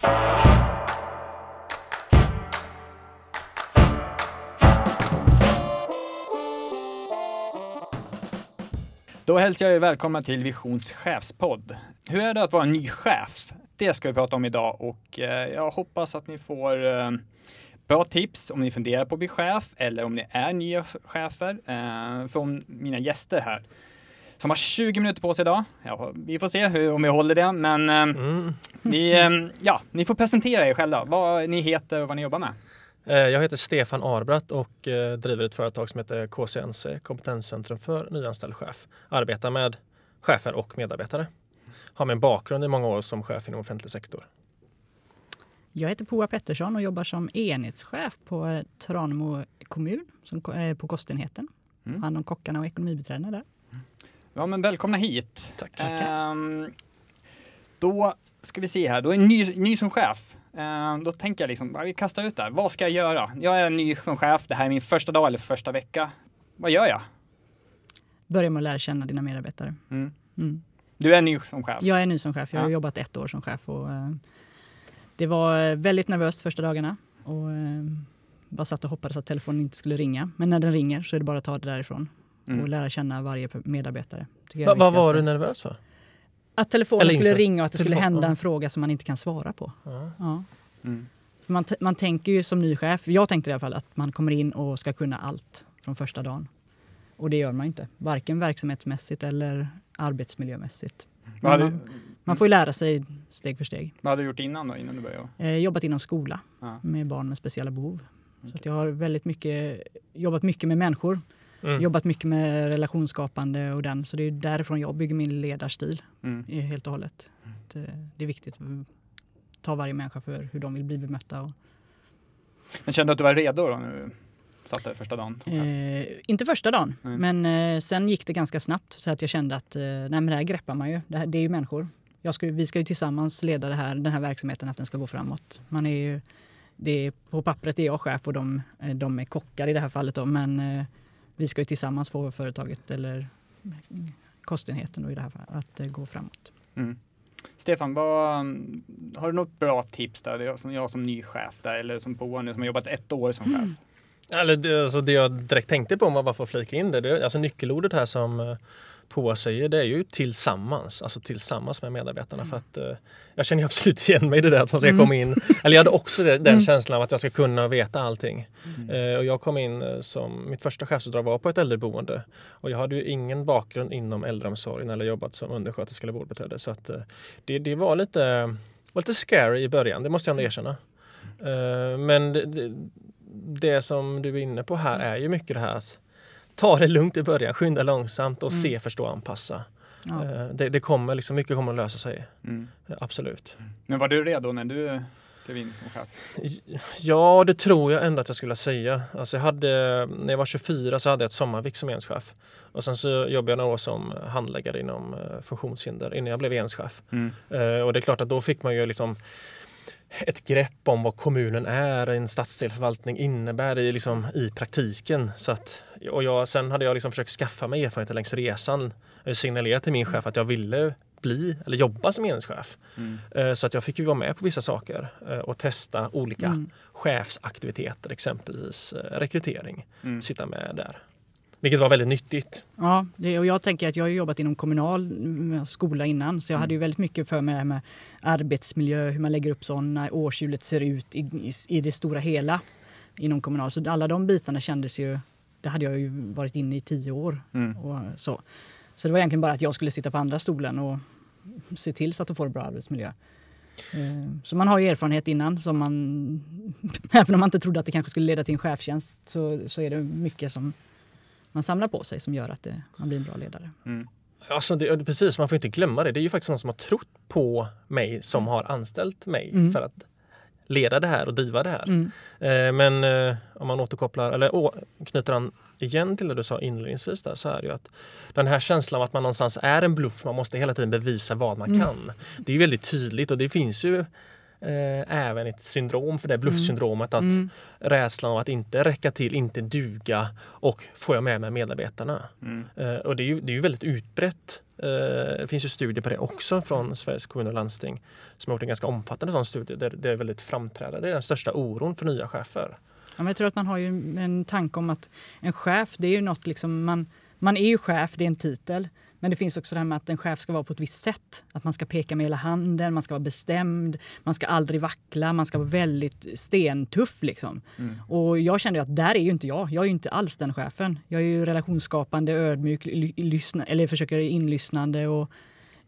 Då hälsar jag er välkomna till Visions chefspodd. Hur är det att vara ny chef? Det ska vi prata om idag och eh, jag hoppas att ni får eh, bra tips om ni funderar på att bli chef eller om ni är nya chefer eh, från mina gäster här som har 20 minuter på sig idag. Ja, vi får se hur, om vi håller det, men mm. ni, ja, ni får presentera er själva, vad ni heter och vad ni jobbar med. Jag heter Stefan Arbratt och driver ett företag som heter KCNC, Kompetenscentrum för nyanställd chef. Arbetar med chefer och medarbetare. Har min bakgrund i många år som chef inom offentlig sektor. Jag heter Poa Pettersson och jobbar som enhetschef på Tranemo kommun på kostenheten. Mm. Hand om kockarna och ekonomibiträdena där. Ja, men välkomna hit. Tack. Ehm, då ska vi se här, då är ny, ny som chef. Ehm, då tänker jag liksom, vi kastar ut där. Vad ska jag göra? Jag är ny som chef. Det här är min första dag eller första vecka. Vad gör jag? Börja med att lära känna dina medarbetare. Mm. Mm. Du är ny som chef? Jag är ny som chef. Jag har ja. jobbat ett år som chef. Och, uh, det var väldigt nervöst första dagarna. Och, uh, bara satt och hoppades att telefonen inte skulle ringa. Men när den ringer så är det bara att ta det därifrån mm. och lära känna varje medarbetare. Va, vad var du nervös för? Att telefonen skulle ringa och att det Telefon. skulle hända en fråga som man inte kan svara på. Ja. ja. Mm. För man, man tänker ju som ny chef, jag tänkte i alla fall att man kommer in och ska kunna allt från första dagen. Och det gör man inte, varken verksamhetsmässigt eller arbetsmiljömässigt. Man, man, får ju lära sig steg för steg. Vad hade du gjort innan då, innan du började? Eh, jobbat inom skola ja. med barn med speciella behov. Okay. Så jag har väldigt mycket, jobbat mycket med människor. Mm. Jobbat mycket med relationsskapande och den. Så det är därifrån jag bygger min ledarstil mm. helt och hållet. Eh, det är viktigt att ta varje människa för hur de vill bli bemötta. Och... Men kände du att du var redo då? Nu? Satt där första dagen? Eh, inte första dagen, mm. men eh, sen gick det ganska snabbt så att jag kände att eh, nej, men det här greppar man ju. Det, här, det är ju människor. Ska, vi ska ju tillsammans leda det här, den här verksamheten, att den ska gå framåt. Man är ju, det är, på pappret är jag chef och de, eh, de är kockar i det här fallet. Då, men eh, vi ska ju tillsammans få företaget eller kostenheten i det här fallet att eh, gå framåt. Mm. Stefan, vad, har du något bra tips där? Som jag som ny chef där, eller som Boa nu som har jobbat ett år som chef. Mm. Eller det, alltså det jag direkt tänkte på om man bara får flika in det, det alltså nyckelordet här som POA säger det är ju tillsammans, alltså tillsammans med medarbetarna. Mm. För att, eh, jag känner absolut igen mig i det där att man ska mm. komma in. Eller jag hade också den mm. känslan av att jag ska kunna veta allting. Mm. Eh, och jag kom in eh, som, mitt första chefsuppdrag var på ett äldreboende. Och jag hade ju ingen bakgrund inom äldreomsorgen eller jobbat som undersköterska eller vårdbiträde. Så att, eh, det, det var lite, var lite scary i början, det måste jag ändå erkänna. Eh, men det, det, det som du är inne på här är ju mycket det här att ta det lugnt i början, skynda långsamt och mm. se, förstå, anpassa. Ja. Eh, det, det, kommer liksom, mycket kommer att lösa sig. Mm. Absolut. Men var du redo när du klev in som chef? Ja, det tror jag ändå att jag skulle säga. Alltså jag hade, när jag var 24 så hade jag ett sommarvik som enschef. Och sen så jobbade jag några år som handläggare inom uh, funktionshinder innan jag blev enschef. Mm. Uh, och det är klart att då fick man ju liksom ett grepp om vad kommunen är, en stadsdelsförvaltning innebär i, liksom, i praktiken. Så att, och jag, sen hade jag liksom försökt skaffa mig erfarenheter längs resan. Signalera till min chef att jag ville bli eller jobba som enhetschef. Mm. Eh, så att jag fick ju vara med på vissa saker eh, och testa olika mm. chefsaktiviteter, exempelvis eh, rekrytering. Mm. Sitta med där. Vilket var väldigt nyttigt. Ja, det, och jag tänker att jag har jobbat inom kommunal mm, skola innan så jag mm. hade ju väldigt mycket för mig med arbetsmiljö, hur man lägger upp sådana, årshjulet ser ut i, i, i, det stora hela inom kommunal. Så alla de bitarna kändes ju, det hade jag ju varit inne i tio år. Mm. Och så. så det var egentligen bara att jag skulle sitta på andra stolen och se till så att de får bra arbetsmiljö. Eh, så man har ju erfarenhet innan. Som man, även om man inte trodde att det kanske skulle leda till en chefstjänst så, så är det mycket som man samlar på sig som gör att det, man blir en bra ledare. Mm. Alltså det, precis, man får inte glömma det. Det är ju faktiskt någon som har trott på mig som har anställt mig mm. för att leda det här och driva det här. Mm. Eh, men eh, om man återkopplar eller å, knyter an igen till det du sa inledningsvis där så är det ju att den här känslan av att man någonstans är en bluff, man måste hela tiden bevisa vad man mm. kan. Det är väldigt tydligt och det finns ju eh, även ett syndrom för det, bluffsyndromet. Att mm. rädslan av att inte räcka till, inte duga och får jag med mig medarbetarna. Mm. Eh, och det är, ju, det är ju väldigt utbrett Eh, det finns ju studier på det också från Sveriges kommuner och landsting som har gjort en ganska omfattande sån studie där det är väldigt framträdande. Det är den största oron för nya chefer. Ja, men jag tror att man har ju en tanke om att en chef, det är ju något liksom man, man är ju chef, det är en titel. Men det finns också det här med att en chef ska vara på ett visst sätt. Att man ska peka med hela handen, man ska vara bestämd, man ska aldrig vackla, man ska vara väldigt stentuff. Liksom. Mm. Och jag kände att där är ju inte jag. Jag är ju inte alls den chefen. Jag är ju relationsskapande, ödmjuk, lyssna, eller försöker inlyssnande och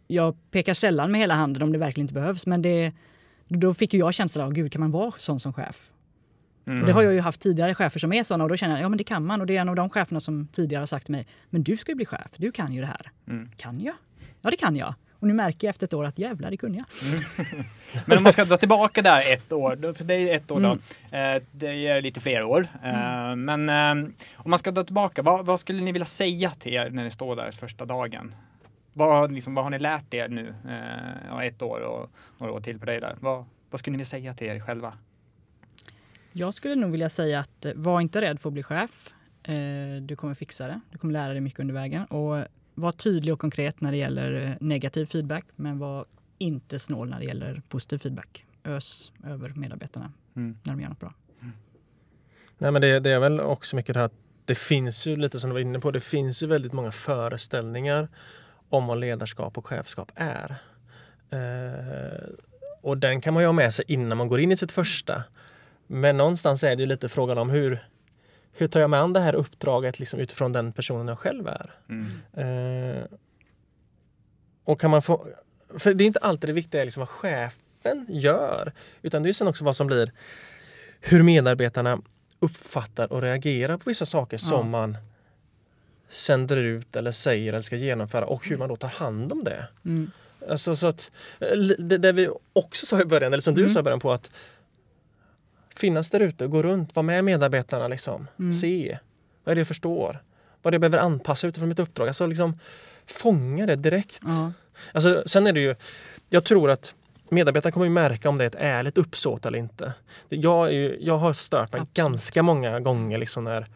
jag pekar sällan med hela handen om det verkligen inte behövs. Men det, då fick ju jag känslan av, gud kan man vara sån som chef? Mm. det har jag ju haft tidigare chefer som är såna och då känner jag ja men det kan man. Och det är en av de cheferna som tidigare har sagt till mig, men du ska ju bli chef, du kan ju det här. Mm. Kan jag? Ja det kan jag. Och nu märker jag efter ett år att jävlar, det kunde jag. Mm. men om man ska dra tillbaka där ett år, för det är ett år då. Mm. Eh, det är lite fler år. Eh, mm. Men eh, om man ska dra tillbaka, vad, vad, skulle ni vilja säga till er när ni står där första dagen? Vad, liksom, vad har ni lärt er nu? ett år och några år till på dig där. Vad, vad skulle ni vilja säga till er själva? Jag skulle nog vilja säga att eh, var inte rädd för att bli chef. Eh, du kommer fixa det. Du kommer lära dig mycket under vägen. Och var tydlig och konkret när det gäller eh, negativ feedback, men var inte snål när det gäller positiv feedback. Ös över medarbetarna mm. när de gör något bra. Mm. Nej, men det, det, är väl också mycket det här att det finns ju lite som du var inne på, det finns ju väldigt många föreställningar om vad ledarskap och chefskap är. Eh, och den kan man ju ha med sig innan man går in i sitt första. Men någonstans är det lite frågan om hur, hur tar jag mig an det här uppdraget liksom utifrån den personen jag själv är? Mm. Eh, och kan man få... För det är inte alltid det viktiga liksom vad chefen gör, utan det är sen också vad som blir hur medarbetarna uppfattar och reagerar på vissa saker ja. som man sänder ut eller säger eller ska genomföra och hur man då tar hand om det. Mm. Alltså, så att, det, det vi också sa i början, eller som du mm. sa i början på att finnas där ute, gå runt, vara med medarbetarna. Liksom. Mm. Se vad är det jag förstår. Vad det behöver anpassa utifrån mitt uppdrag. Alltså liksom fånga det direkt. -huh. Alltså, sen är det ju, jag tror att medarbetarna kommer ju märka om det är ett ärligt uppsåt eller inte. Jag, är, jag har stört mig Absolut. ganska många gånger liksom när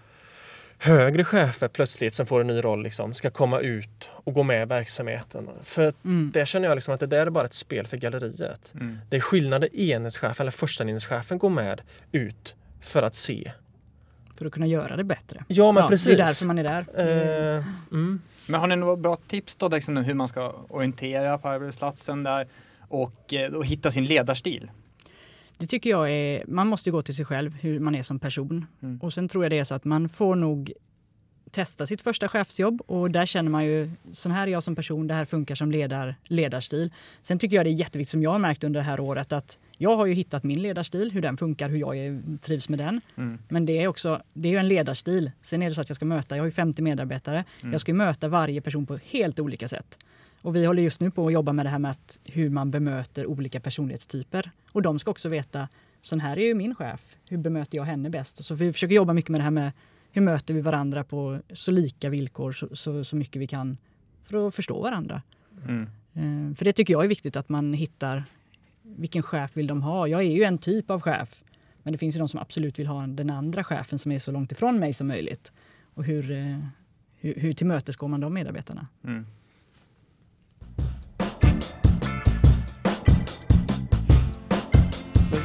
högre chefer plötsligt som får en ny roll liksom, ska komma ut och gå med i verksamheten. För mm. där känner jag liksom att det där är bara ett spel för galleriet. Mm. Det är skillnad när enhetschefen eller första enhetschefen går med ut för att se. För att kunna göra det bättre. Ja, men ja, precis. Det är därför man är där. Uh, mm. Men har ni några bra tips då, liksom, hur man ska orientera på arbetsplatsen där och, eh, och hitta sin ledarstil? Det tycker jag är, man måste gå till sig själv, hur man är som person. Mm. Och sen tror jag det är så att man får nog testa sitt första chefsjobb och där känner man ju, sån här är jag som person, det här funkar som ledar, ledarstil. Sen tycker jag det är jätteviktigt som jag har märkt under det här året att jag har ju hittat min ledarstil, hur den funkar, hur jag är, trivs med den. Mm. Men det är också, det är ju en ledarstil. Sen är det så att jag ska möta, jag har ju 50 medarbetare, mm. jag ska möta varje person på helt olika sätt. Och vi håller just nu på att jobba med det här med att hur man bemöter olika personlighetstyper. Och de ska också veta, sån här är ju min chef, hur bemöter jag henne bäst? Så vi försöker jobba mycket med det här med hur möter vi varandra på så lika villkor så, så, så mycket vi kan för att förstå varandra. Mm. Eh, för det tycker jag är viktigt att man hittar vilken chef vill de ha? Jag är ju en typ av chef. Men det finns ju de som absolut vill ha den andra chefen som är så långt ifrån mig som möjligt. Och hur, eh, hur, hur tillmötesgår man de medarbetarna? Mm.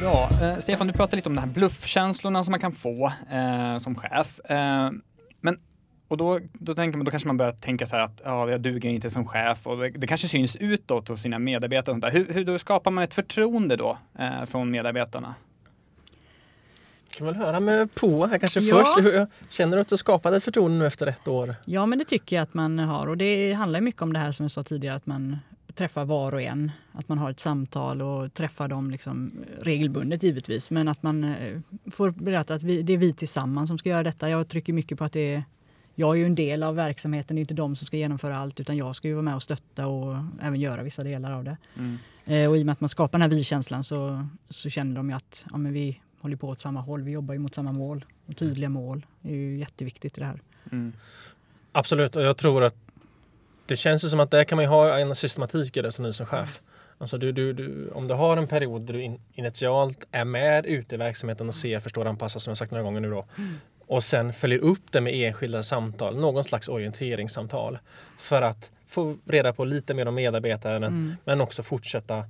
Bra. Eh, Stefan, du pratade lite om de här bluffkänslorna som man kan få eh, som chef. Eh, men, och då, då, tänker man, då kanske man börjar tänka så här att ja, jag duger inte som chef och det, det kanske syns utåt hos sina medarbetare. Och sånt där. Hur, hur då skapar man ett förtroende då eh, från medarbetarna? kan väl höra med Poa här kanske ja. först. Känner du att du skapat ett förtroende nu efter ett år? Ja, men det tycker jag att man har. Och det handlar mycket om det här som jag sa tidigare, att man träffa var och en. Att man har ett samtal och träffar dem liksom regelbundet givetvis. Men att man eh, får berätta att vi, det är vi tillsammans som ska göra detta. Jag trycker mycket på att det är jag är ju en del av verksamheten, det är inte de som ska genomföra allt utan jag ska ju vara med och stötta och även göra vissa delar av det. Mm. Eh, och i och med att man skapar den här vi-känslan så, så känner de ju att ja, men vi håller på åt samma håll, vi jobbar ju mot samma mål. Och tydliga mål är ju jätteviktigt i det här. Mm. Absolut, och jag tror att det känns ju som att där kan man ha en systematik i det som ny som chef. Alltså du, du, du, om du har en period där du in, initialt är med ute i verksamheten och ser, förstår, anpassar som jag sagt några gånger nu då. Mm. Och sen följer upp det med enskilda samtal, någon slags orienteringssamtal. För att få reda på lite mer om medarbetaren Mm. men också fortsätta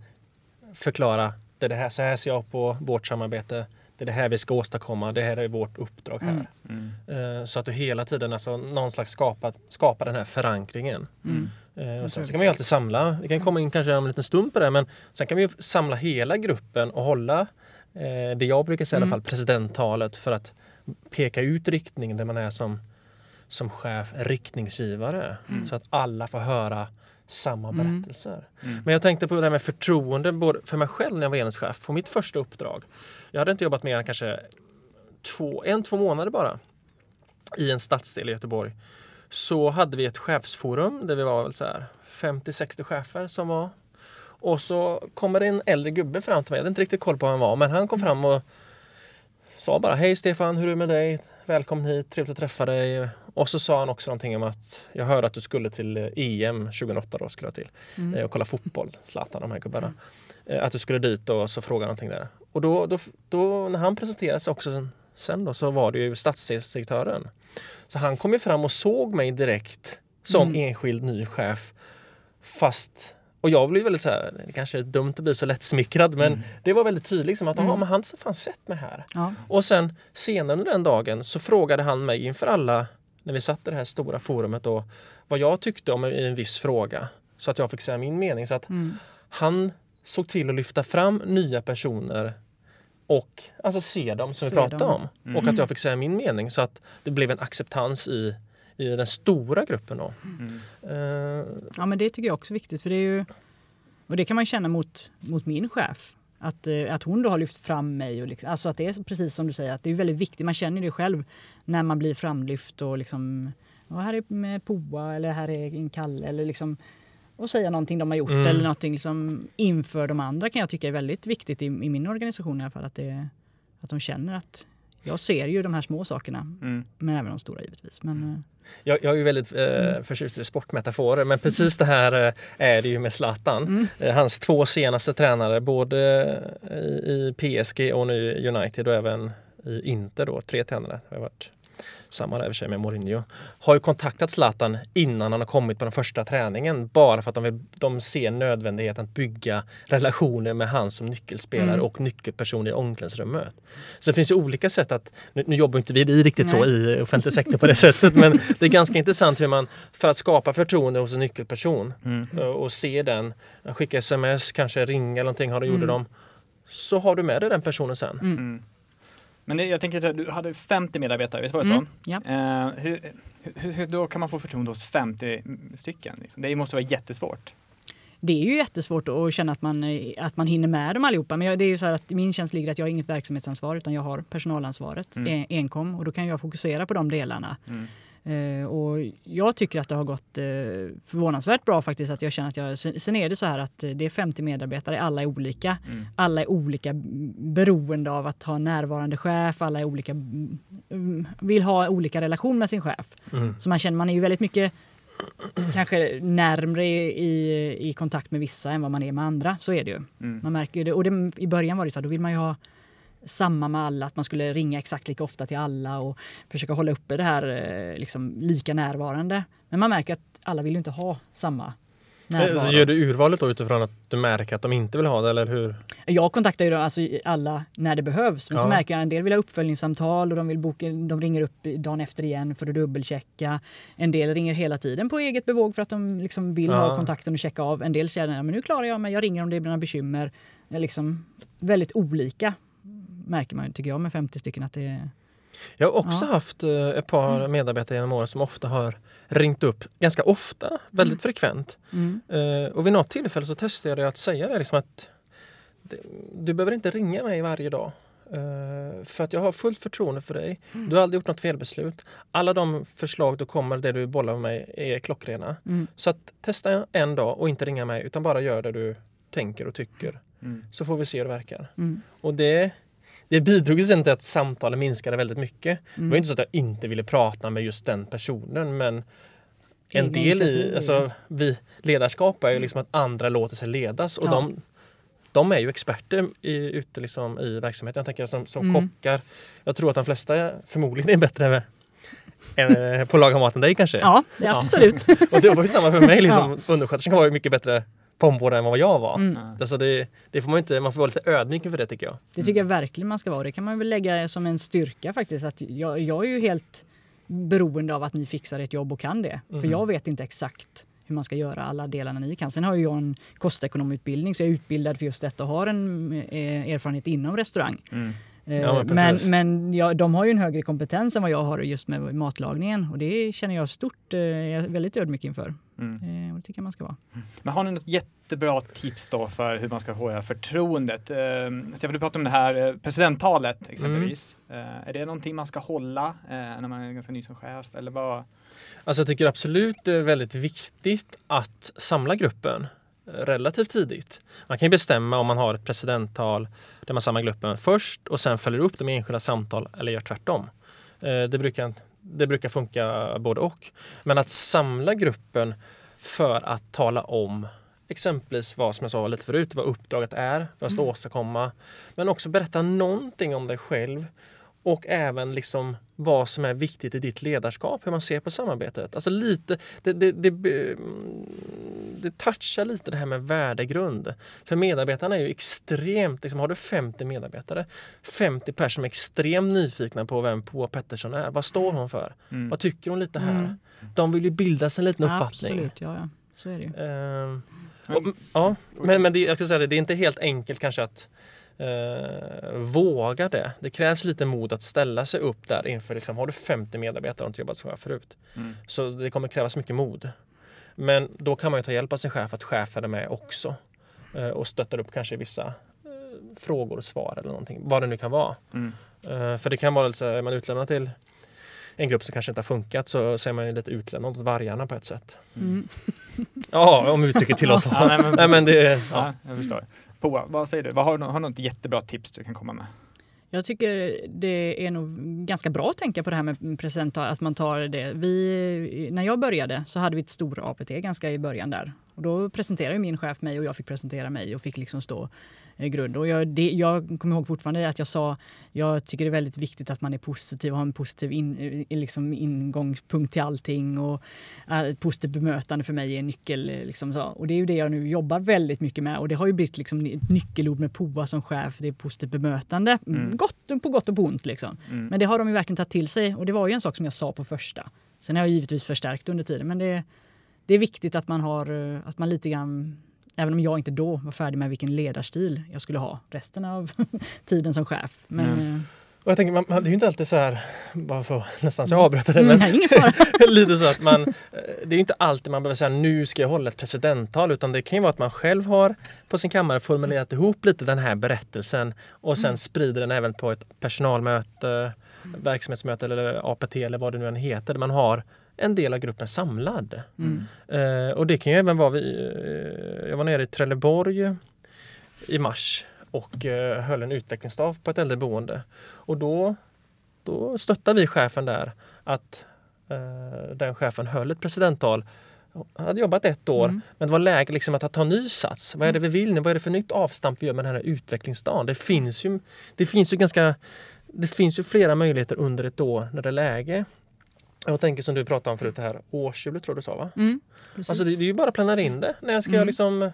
förklara det här, så här ser jag på vårt samarbete. Det är det här vi ska åstadkomma. Det här är vårt uppdrag här. Mm. Mm. Eh, Så att du hela tiden alltså någon slags skapar, skapar den här förankringen. Mm. Eh, Och sen jag så kan vi alltid samla, vi kan komma in kanske om en liten stund på det, men sen kan vi samla hela gruppen och hålla eh, det jag brukar säga i alla Mm. fall, presidenttalet för att peka ut riktningen där man är som, som chef, riktningsgivare. Mm. Så att alla får höra samma Mm. berättelser. Mm. Men jag tänkte på det här med förtroende både för mig själv när jag var enhetschef. På mitt första uppdrag. Jag hade inte jobbat mer än kanske två, en, två månader bara i en stadsdel i Göteborg. Så hade vi ett chefsforum där vi var väl så här 50-60 chefer som var. Och så kommer en äldre gubbe fram till mig. Jag hade inte riktigt koll på vem han var men han kom fram och sa bara Hej Stefan, hur är det med dig? Välkommen hit, trevligt att träffa dig. Och så sa han också någonting om att jag hörde att du skulle till eh, EM 2008 då skulle jag till Mm. eh, och kolla fotboll, Zlatan de här gubbarna. Eh, Att du skulle dit och så frågade någonting där. Och då, då, då när han presenterades också sen då så var det ju stadsdelsdirektören. Så han kom ju fram och såg mig direkt som Mm. enskild ny chef. Fast och jag blev väldigt så här, det kanske är dumt att bli så lättsmickrad men Mm. det var väldigt tydligt som att Mm. mm. men han har fan sett mig här. Ja. Och sen senare den dagen så frågade han mig inför alla när vi satt i det här stora forumet då vad jag tyckte om en viss fråga. Så att jag fick säga min mening. Så att Mm. han såg till att lyfta fram nya personer och alltså se dem som vi Se pratade dem. om. Mm. Och att jag fick säga min mening så att det blev en acceptans i, i den stora gruppen. Då. Mm. Eh, Ja men det tycker jag också är viktigt för det är ju och det kan man känna mot, mot min chef. Att, eh, att hon då har lyft fram mig. Och liksom, alltså att det är precis som du säger, att det är väldigt viktigt. Man känner det själv när man blir framlyft och liksom "Ja, här är med Poa eller här är en Kalle eller liksom och säga någonting de har gjort Mm. eller någonting liksom inför de andra kan jag tycka är väldigt viktigt i, i min organisation i alla fall. Att, det, att de känner att jag ser ju de här små sakerna Mm. men även de stora givetvis. Men, eh, Jag, jag är ju väldigt eh, förtjust i sportmetaforer men precis det här eh, är det ju med Zlatan. Mm. Eh, hans två senaste tränare både i, i PSG och nu i United och även i Inter då, tre tränare. Har varit samma där i och för sig med Mourinho. Har ju kontaktat Zlatan innan han har kommit på den första träningen bara för att de, vill, de ser nödvändigheten att bygga relationer med han som nyckelspelare Mm. och nyckelperson i omklädningsrummet. Så det finns ju olika sätt att, nu, nu jobbar inte vi riktigt så Nej. i offentlig sektor på det sättet men det är ganska intressant hur man för att skapa förtroende hos en nyckelperson Mm. eh, och se den, skicka sms, kanske ringa eller någonting, har du Mm. de. Så har du med dig den personen sen. mm. Men det, jag tänker att du hade 50 medarbetare, visst var det så? Mm, ja. Eh, hur, hur, hur då kan man få förtroende hos 50 stycken? Liksom? Det måste vara jättesvårt. Det är ju jättesvårt att känna att man, eh, att man hinner med dem allihopa. Men jag, det är ju så här att min tjänst ligger att jag har inget verksamhetsansvar utan jag har personalansvaret Mm. en- enkom och då kan jag fokusera på de delarna. Mm. Eh, och jag tycker att det har gått eh, förvånansvärt bra faktiskt. Att jag känner att jag, sen, är det så här att eh, det är 50 medarbetare, alla är olika. Mm. Alla är olika beroende av att ha närvarande chef, alla är olika, mm, vill ha olika relation med sin chef. Mm. Så man känner man är ju väldigt mycket kanske närmre i, i, kontakt med vissa än vad man är med andra. Så är det ju. Mm. Man märker det. Och det, i början var det så här, då vill man ju ha samma med alla, att man skulle ringa exakt lika ofta till alla och försöka hålla uppe det här eh, liksom, lika närvarande. Men man märker att alla vill inte ha samma närvaro. Så gör du urvalet då utifrån att du märker att de inte vill ha det eller hur? Jag kontaktar ju då alltså alla när det behövs. Men så Ja. märker jag att en del vill ha uppföljningssamtal och de, vill boka, de ringer upp dagen efter igen för att dubbelchecka. En del ringer hela tiden på eget bevåg för att de liksom vill ha Ja. kontakten och checka av. En del säger att nu klarar jag mig, jag ringer om det blir några bekymmer. Det liksom väldigt olika märker man tycker jag med 50 stycken att det är... Jag har också Ja. Mm. haft eh, ett par medarbetare genom åren som ofta har ringt upp ganska ofta, väldigt frekvent. Mm. Eh, och vid något tillfälle så testade jag att säga det liksom att du behöver inte ringa mig varje dag. Eh, för att jag har fullt förtroende för dig. Mm. Du har aldrig gjort något felbeslut. Alla de förslag du kommer, det du bollar med mig, är klockrena. Mm. Så att testa en dag och inte ringa mig utan bara gör det du tänker och tycker. Mm. Så får vi se hur det verkar. Mm. Och det, det bidrog sen till att samtalen minskade väldigt mycket. Det var Mm. inte så att jag inte ville prata med just den personen men en del i alltså, vi, ledarskap är ju liksom att andra låter sig ledas och Ja. de, de är ju experter i, ute liksom i verksamheten. Jag tänker som, som Mm. kockar. Jag tror att de flesta förmodligen är bättre eh, på att laga mat än dig kanske? Ja, absolut. Och det var ju samma för mig. Liksom, Undersköterskan var ju mycket bättre på omvårdnad än vad jag var. Mm. Alltså det, det får man, inte, man får vara lite ödmjuk inför det tycker jag. Det tycker jag verkligen man ska vara. Det kan man väl lägga som en styrka faktiskt. Att jag, jag är ju helt beroende av att ni fixar ett jobb och kan det. För Mm. jag vet inte exakt hur man ska göra alla delarna ni kan. Sen har ju jag en kostekonomutbildning så jag är utbildad för just detta och har en eh, erfarenhet inom restaurang. Mm. Eh, Ja, men men men ja, de har ju en högre kompetens än vad jag har just med matlagningen och det känner jag stort, eh, jag är väldigt ödmjuk inför. Mm. Eh, och det tycker jag man ska vara. Men har ni något jättebra tips då för hur man ska här förtroendet? Eh, Stefan, du pratade om det här presidenttalet exempelvis. Eh, är det någonting man ska hålla eh, när man är ganska ny som chef? Eller vad? Alltså jag tycker absolut det är väldigt viktigt att samla gruppen relativt tidigt. Man kan ju bestämma om man har ett presidenttal där man samlar gruppen först och sen följer upp de enskilda samtal eller gör tvärtom. Eh, Det brukar, det brukar funka både och. Men att samla gruppen för att tala om exempelvis vad som jag sa lite förut, vad uppdraget är, vad jag ska åstadkomma. Men också berätta någonting om dig själv och även liksom vad som är viktigt i ditt ledarskap, hur man ser på samarbetet. Alltså lite, det, det, det, mm, det touchar lite det här med värdegrund. För medarbetarna är ju extremt, liksom, har du 50 medarbetare, 50 personer som är extremt nyfikna på vem Poa Pettersson är. Vad står hon för? Mm. Vad tycker hon lite här? Mm. De vill ju bilda sig en liten uppfattning. Absolut, ja, ja. så är det ju. Ehm, och, ja, men, men det, jag ska säga det, det är inte helt enkelt kanske att eh, våga det. Det krävs lite mod att ställa sig upp där inför, liksom, har du 50 medarbetare och inte jobbat som chef förut. Mm. Så det kommer krävas mycket mod. Men då kan man ju ta hjälp av sin chef att chefen är med också. Eh, och stöttar upp kanske vissa eh, frågor och svar eller någonting. Vad det nu kan vara. Mm. Eh, för det kan vara lite, är man utlämnad till en grupp som kanske inte har funkat så, så är man ju lite utlämnad åt vargarna på ett sätt. Mm. Ja, om uttrycket tillåts. Ja, nej, men Nej, men det, ja. Ja, jag förstår. Poa, vad säger du? Vad har, du- har du något jättebra tips du kan komma med? Jag tycker det är nog ganska bra att tänka på det här med present, att man tar det. Vi, när jag började så hade vi ett stort APT ganska i början där. Och då presenterade min chef mig och jag fick presentera mig och fick liksom stå grund. Och jag, det, jag kommer ihåg fortfarande att jag sa jag tycker det är väldigt viktigt att man är positiv och har en positiv in, eh, liksom ingångspunkt till allting. Och eh, ett positivt bemötande för mig är en nyckel. eh, Liksom så. Och det är ju det jag nu jobbar väldigt mycket med. Och det har ju blivit liksom ett nyckelord med POA som chef. Det är positivt bemötande. Mm. Gott, på gott och på ont liksom. Mm. Men det har de ju verkligen tagit till sig. Och det var ju en sak som jag sa på första. Sen har jag givetvis förstärkt under tiden. Men det, det är viktigt att man har, eh, att man lite grann Även om jag inte då var färdig med vilken ledarstil jag skulle ha resten av tiden som chef. Men Mm. eh, Och jag tänker, man, man, det är ju inte alltid så här, bara för nästan så jag avbryter det, men nej, lite så att man, eh, det är ju inte alltid man behöver säga nu ska jag hålla ett presidenttal utan det kan ju vara att man själv har på sin kammare formulerat ihop lite den här berättelsen och sen sprider den även på ett personalmöte, verksamhetsmöte eller APT eller vad det nu än heter, där man har en del av gruppen samlad. Mm. Eh, och det kan ju även vara, vi, eh, jag var nere i Trelleborg i mars och eh, höll en utvecklingsdag på ett äldreboende. Och då, då stöttade vi chefen där att eh, den chefen höll ett presidenttal. Han hade jobbat ett år, Mm. men det var läge liksom att ta ny sats. Vad är det vi vill nu? Vad är det för nytt avstamp vi gör med den här utvecklingsdagen? Det finns ju, det finns ju ganska det finns ju flera möjligheter under ett år när det är läge. Jag tänker som du pratade om förut, det här årshjulet tror du sa va? Mm, precis. Alltså det, det är ju bara att planera in det när jag ska Mm. liksom när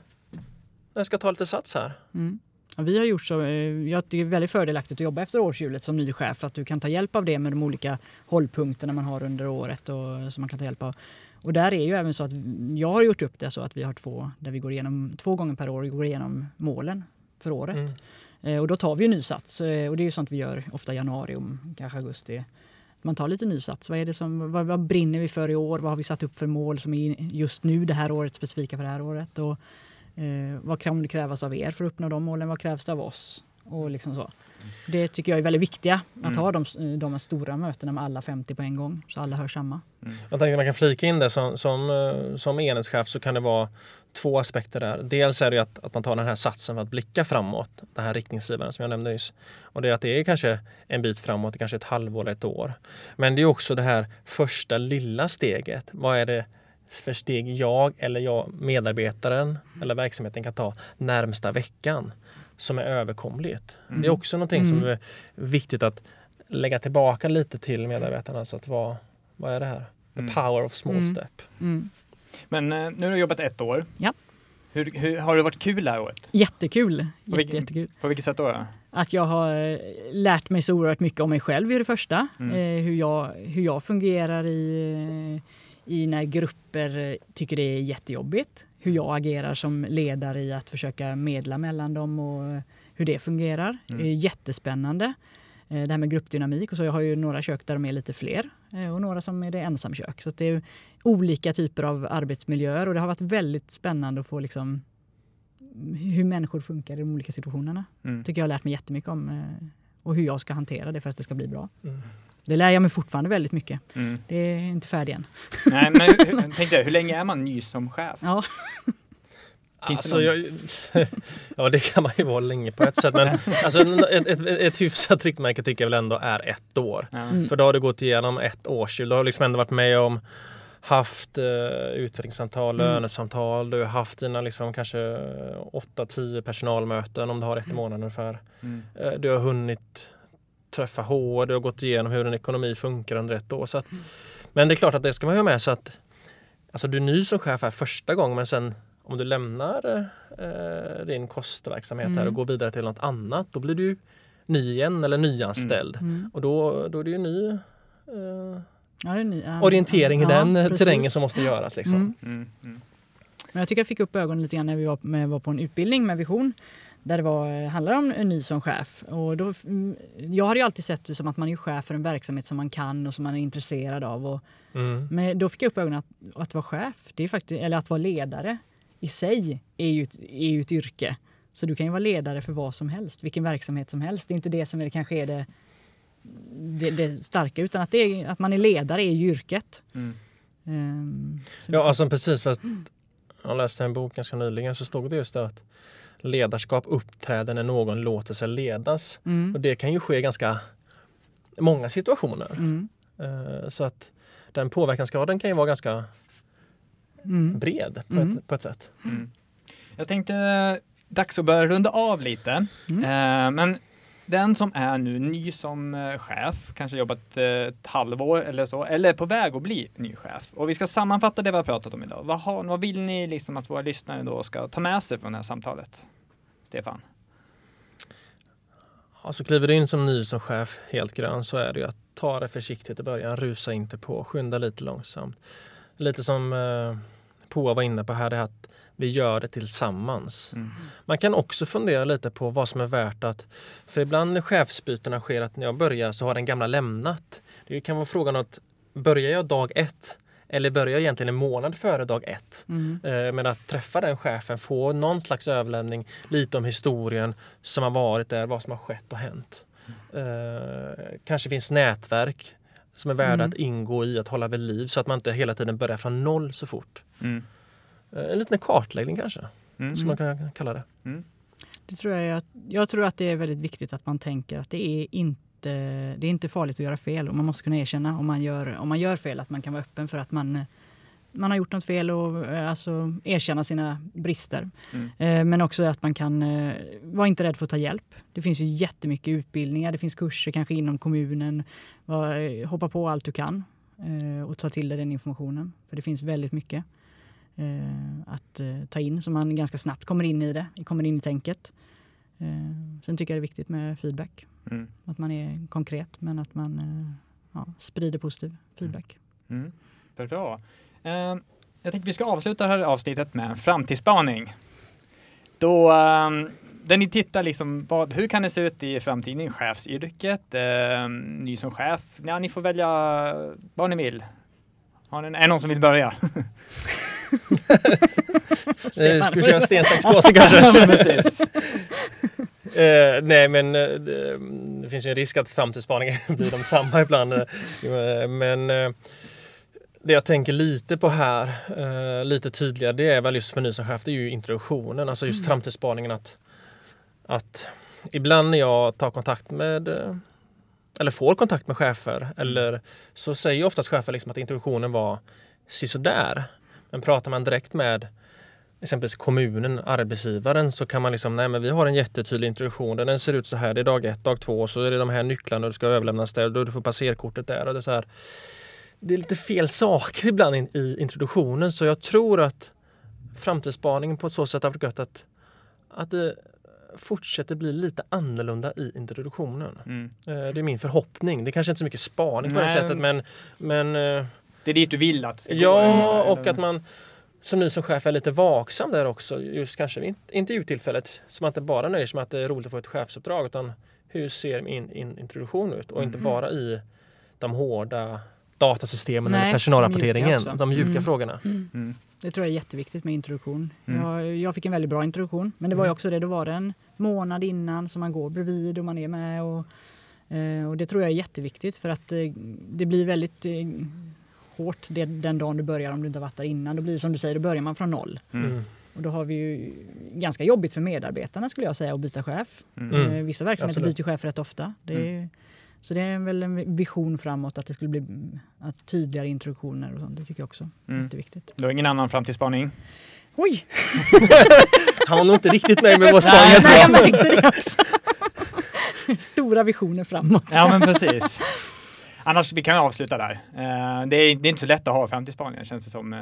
jag ska ta lite sats här. Mm. Ja, vi har gjort så. eh, Jag tycker det är väldigt fördelaktigt att jobba efter årshjulet som ny chef. Att du kan ta hjälp av det med de olika hållpunkterna man har under året och som man kan ta hjälp av. Och där är ju även så att jag har gjort upp det så att vi har två där vi går igenom två gånger per år går igenom målen för året. Mm. Eh, Och då tar vi ju nysats eh, och det är ju sånt vi gör ofta i januari och kanske augusti. Man tar lite nysats. Vad, är det som, vad, vad brinner vi för i år? Vad har vi satt upp för mål som är just nu det här året, specifika för det här året? Och, eh, vad kan det krävas av er för att uppnå de målen? Vad krävs det av oss? Och liksom så. Det tycker jag är väldigt viktiga, att Mm. ha de, de stora mötena med alla 50 på en gång så alla hör samma. Jag tänker att man kan flika in det som, som, eh, som enhetschef så kan det vara två aspekter där. Dels är det ju att, att man tar den här satsen för att blicka framåt, den här riktningsgivaren som jag nämnde nyss. Och det är att det är kanske en bit framåt, kanske ett halvår eller ett år. Men det är också det här första lilla steget. Vad är det för steg jag eller jag, medarbetaren eller verksamheten kan ta närmsta veckan som är överkomligt. Mm. Det är också någonting som Mm. är viktigt att lägga tillbaka lite till medarbetarna. Så att vara, vad är det här? The Mm. power of small Mm. step. Men eh, nu har du jobbat ett år. Ja. Hur, hur, har det varit kul det här året? Jättekul. Vilken- Jätte, jättekul. På vilket sätt då? Att jag har eh, lärt mig så oerhört mycket om mig själv i det första. Mm. Eh, hur, jag, hur jag fungerar i, i när grupper tycker det är jättejobbigt. Hur jag agerar som ledare i att försöka medla mellan dem och hur det fungerar. Mm. Eh, Jättespännande. Eh, Det här med gruppdynamik och så. Jag har ju några kök där de är lite fler eh, och några som är det ensamkök. Så det är olika typer av arbetsmiljöer och det har varit väldigt spännande att få liksom hur människor funkar i de olika situationerna Mm. tycker jag har lärt mig jättemycket om eh, och hur jag ska hantera det för att det ska bli bra. Mm. Det lär jag mig fortfarande väldigt mycket. Mm. Det är inte färdigt än. Nej, men hur, hur, tänk dig, hur länge är man ny som chef? Ja. Finns Alltså, jag, ja, det kan man ju vara länge på ett sätt. Men alltså, ett, ett, ett hyfsat riktmärke tycker jag väl ändå är ett år. Mm. För då har du gått igenom ett årsskifte. Du har liksom ändå varit med om haft eh, utvecklingssamtal, Mm. lönesamtal. Du har haft dina liksom, kanske 8-10 personalmöten om du har ett i månaden ungefär. Mm. Eh, Du har hunnit träffa HR, du har gått igenom hur en ekonomi funkar under ett år. Så att, men det är klart att det ska man ha med sig att alltså, du är ny som chef här första gången men sen om du lämnar eh, din kostverksamhet här Mm. och går vidare till något annat då blir du ny igen eller nyanställd. Mm. Och då, då är det ju ny eh, Ja, det är ny, ja, orientering ja, i den eh, precis. terrängen som måste göras. Liksom. Mm. Mm. Mm. Men jag tycker jag fick upp ögonen lite grann när vi var, med, var på en utbildning med Vision där det var, handlar om en ny som chef. Och då, mm, jag har ju alltid sett det som att man är chef för en verksamhet som man kan och som man är intresserad av. Och, Mm. men då fick jag upp ögonen att, att vara chef, det är faktiskt, eller att vara ledare i sig är ju, ett, är ju ett yrke. Så du kan ju vara ledare för vad som helst, vilken verksamhet som helst. Det är inte det som är, kanske är det, det, det starka utan att, det är, att man är ledare är ju yrket. Mm. Så Ja, alltså precis. Fast jag läste en bok ganska nyligen så stod det just det att ledarskap uppträder när någon låter sig ledas. mm, Och det kan ju ske i ganska många situationer. mm, Eh, Så att den påverkansgraden kan ju vara ganska mm. bred på, Mm. ett, på ett sätt. Mm. Jag tänkte dags att börja runda av lite. Mm. Eh, men den som är nu ny som eh, chef, kanske jobbat eh, ett halvår eller så, eller är på väg att bli ny chef. Och vi ska sammanfatta det vi har pratat om idag. Vad, har, vad vill ni liksom att våra lyssnare då ska ta med sig från det här samtalet? Stefan? Alltså kliver du in som ny som chef helt grön så är det ju att ta det försiktigt i början. Rusa inte på, skynda lite långsamt. Lite som eh, Poa var inne på här, det att vi gör det tillsammans. Mm. Man kan också fundera lite på vad som är värt att... För ibland när chefsbytena sker att när jag börjar så har den gamla lämnat. Det kan vara frågan att börjar jag dag ett eller börjar jag egentligen en månad före dag ett? Mm. Eh, med att träffa den chefen, få någon slags överlämning, lite om historien som har varit där, vad som har skett och hänt. Eh, kanske finns nätverk som är värda Mm. att ingå i, att hålla vid liv så att man inte hela tiden börjar från noll så fort. Mm. Eh, en liten kartläggning kanske, Mm. som man kan kalla det. Det tror jag, jag, jag tror att det är väldigt viktigt att man tänker att det är inte det är inte farligt att göra fel och man måste kunna erkänna om man gör, om man gör fel att man kan vara öppen för att man, man har gjort något fel och eh, alltså erkänna sina brister. Mm. Eh, Men också att man kan eh, vara inte rädd för att ta hjälp. Det finns ju jättemycket utbildningar, det finns kurser kanske inom kommunen. Hoppa på allt du kan och ta till dig den informationen. För det finns väldigt mycket att ta in så man ganska snabbt kommer in i det, kommer in i tänket. Sen tycker jag det är viktigt med feedback. Mm. Att man är konkret men att man ja, sprider positiv feedback. Mm. Bra. Eh, jag tänkte vi ska avsluta det här avsnittet med en framtidsspaning. Då, eh, där ni tittar liksom, vad, hur kan det se ut i framtiden i chefsyrket? Eh, ny som chef, ja, ni får välja vad ni vill. Har ni, är det någon som vill börja? Ska vi köra sten, sax, påse kanske? Eh, nej men eh, det, finns ju en risk att framtidsspaningen blir de samma ibland. Eh, men det jag tänker lite på här, eh, lite tydligare, det är väl just för ny som chef, det är ju introduktionen. Alltså just framtidsspaningen att, att ibland när jag tar kontakt med eh, eller får kontakt med chefer eller så säger oftast chefer liksom att introduktionen var sisådär. Men pratar man direkt med exempelvis kommunen, arbetsgivaren, så kan man liksom, nej men vi har en jättetydlig introduktion där den ser ut så här, det är dag ett, dag två, så är det de här nycklarna och du ska överlämnas där och du får passerkortet där och det så här. Det är lite fel saker ibland in, i introduktionen så jag tror att framtidsspaningen på ett så sätt har varit gött att, att det fortsätter bli lite annorlunda i introduktionen. Mm. Eh, Det är min förhoppning. Det kanske inte är så mycket spaning på det Nej. sättet men, men eh, Det är dit du vill att det ska gå, Ja, ungefär, och eller? att man som ny som chef är lite vaksam där också. Just kanske intervjutillfället. Så man inte bara nöjer sig med att det är roligt att få ett chefsuppdrag utan hur ser min in, introduktion ut? Och inte Mhm. bara i de hårda datasystemen Nej, eller de personalrapporteringen. mjuka också. De mjuka Mm. frågorna. Mm. Det tror jag är jätteviktigt med introduktion. Mm. Jag, jag fick en väldigt bra introduktion. Men det var ju Mm. också det, det var en månad innan som man går bredvid och man är med. Och, eh, och det tror jag är jätteviktigt för att eh, det blir väldigt eh, hårt det, den dagen du börjar om du inte har varit där innan. Då blir det som du säger, då börjar man från noll. Mm. Mm. Och då har vi ju ganska jobbigt för medarbetarna skulle jag säga att byta chef. Mm. Mm. Vissa verksamheter Absolut. byter chef rätt ofta. Det är, Så det är väl en vision framåt att det skulle bli att tydligare introduktioner och sånt. Det tycker jag också är Mm. jätteviktigt. Du har ingen annan framtidsspaning? Oj! Han var nog inte riktigt nöjd med vår Nej, spaning. Nej, jag märkte det också. Stora visioner framåt. Ja, men precis. Annars, vi kan avsluta där. Eh, det, är, det är inte så lätt att ha framtidsspaningar känns det som. Eh,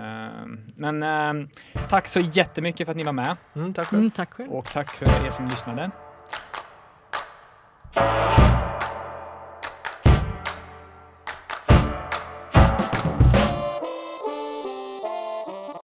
men eh, tack så jättemycket för att ni var med Mm, tack själv. Mm, tack själv. och tack för er som lyssnade.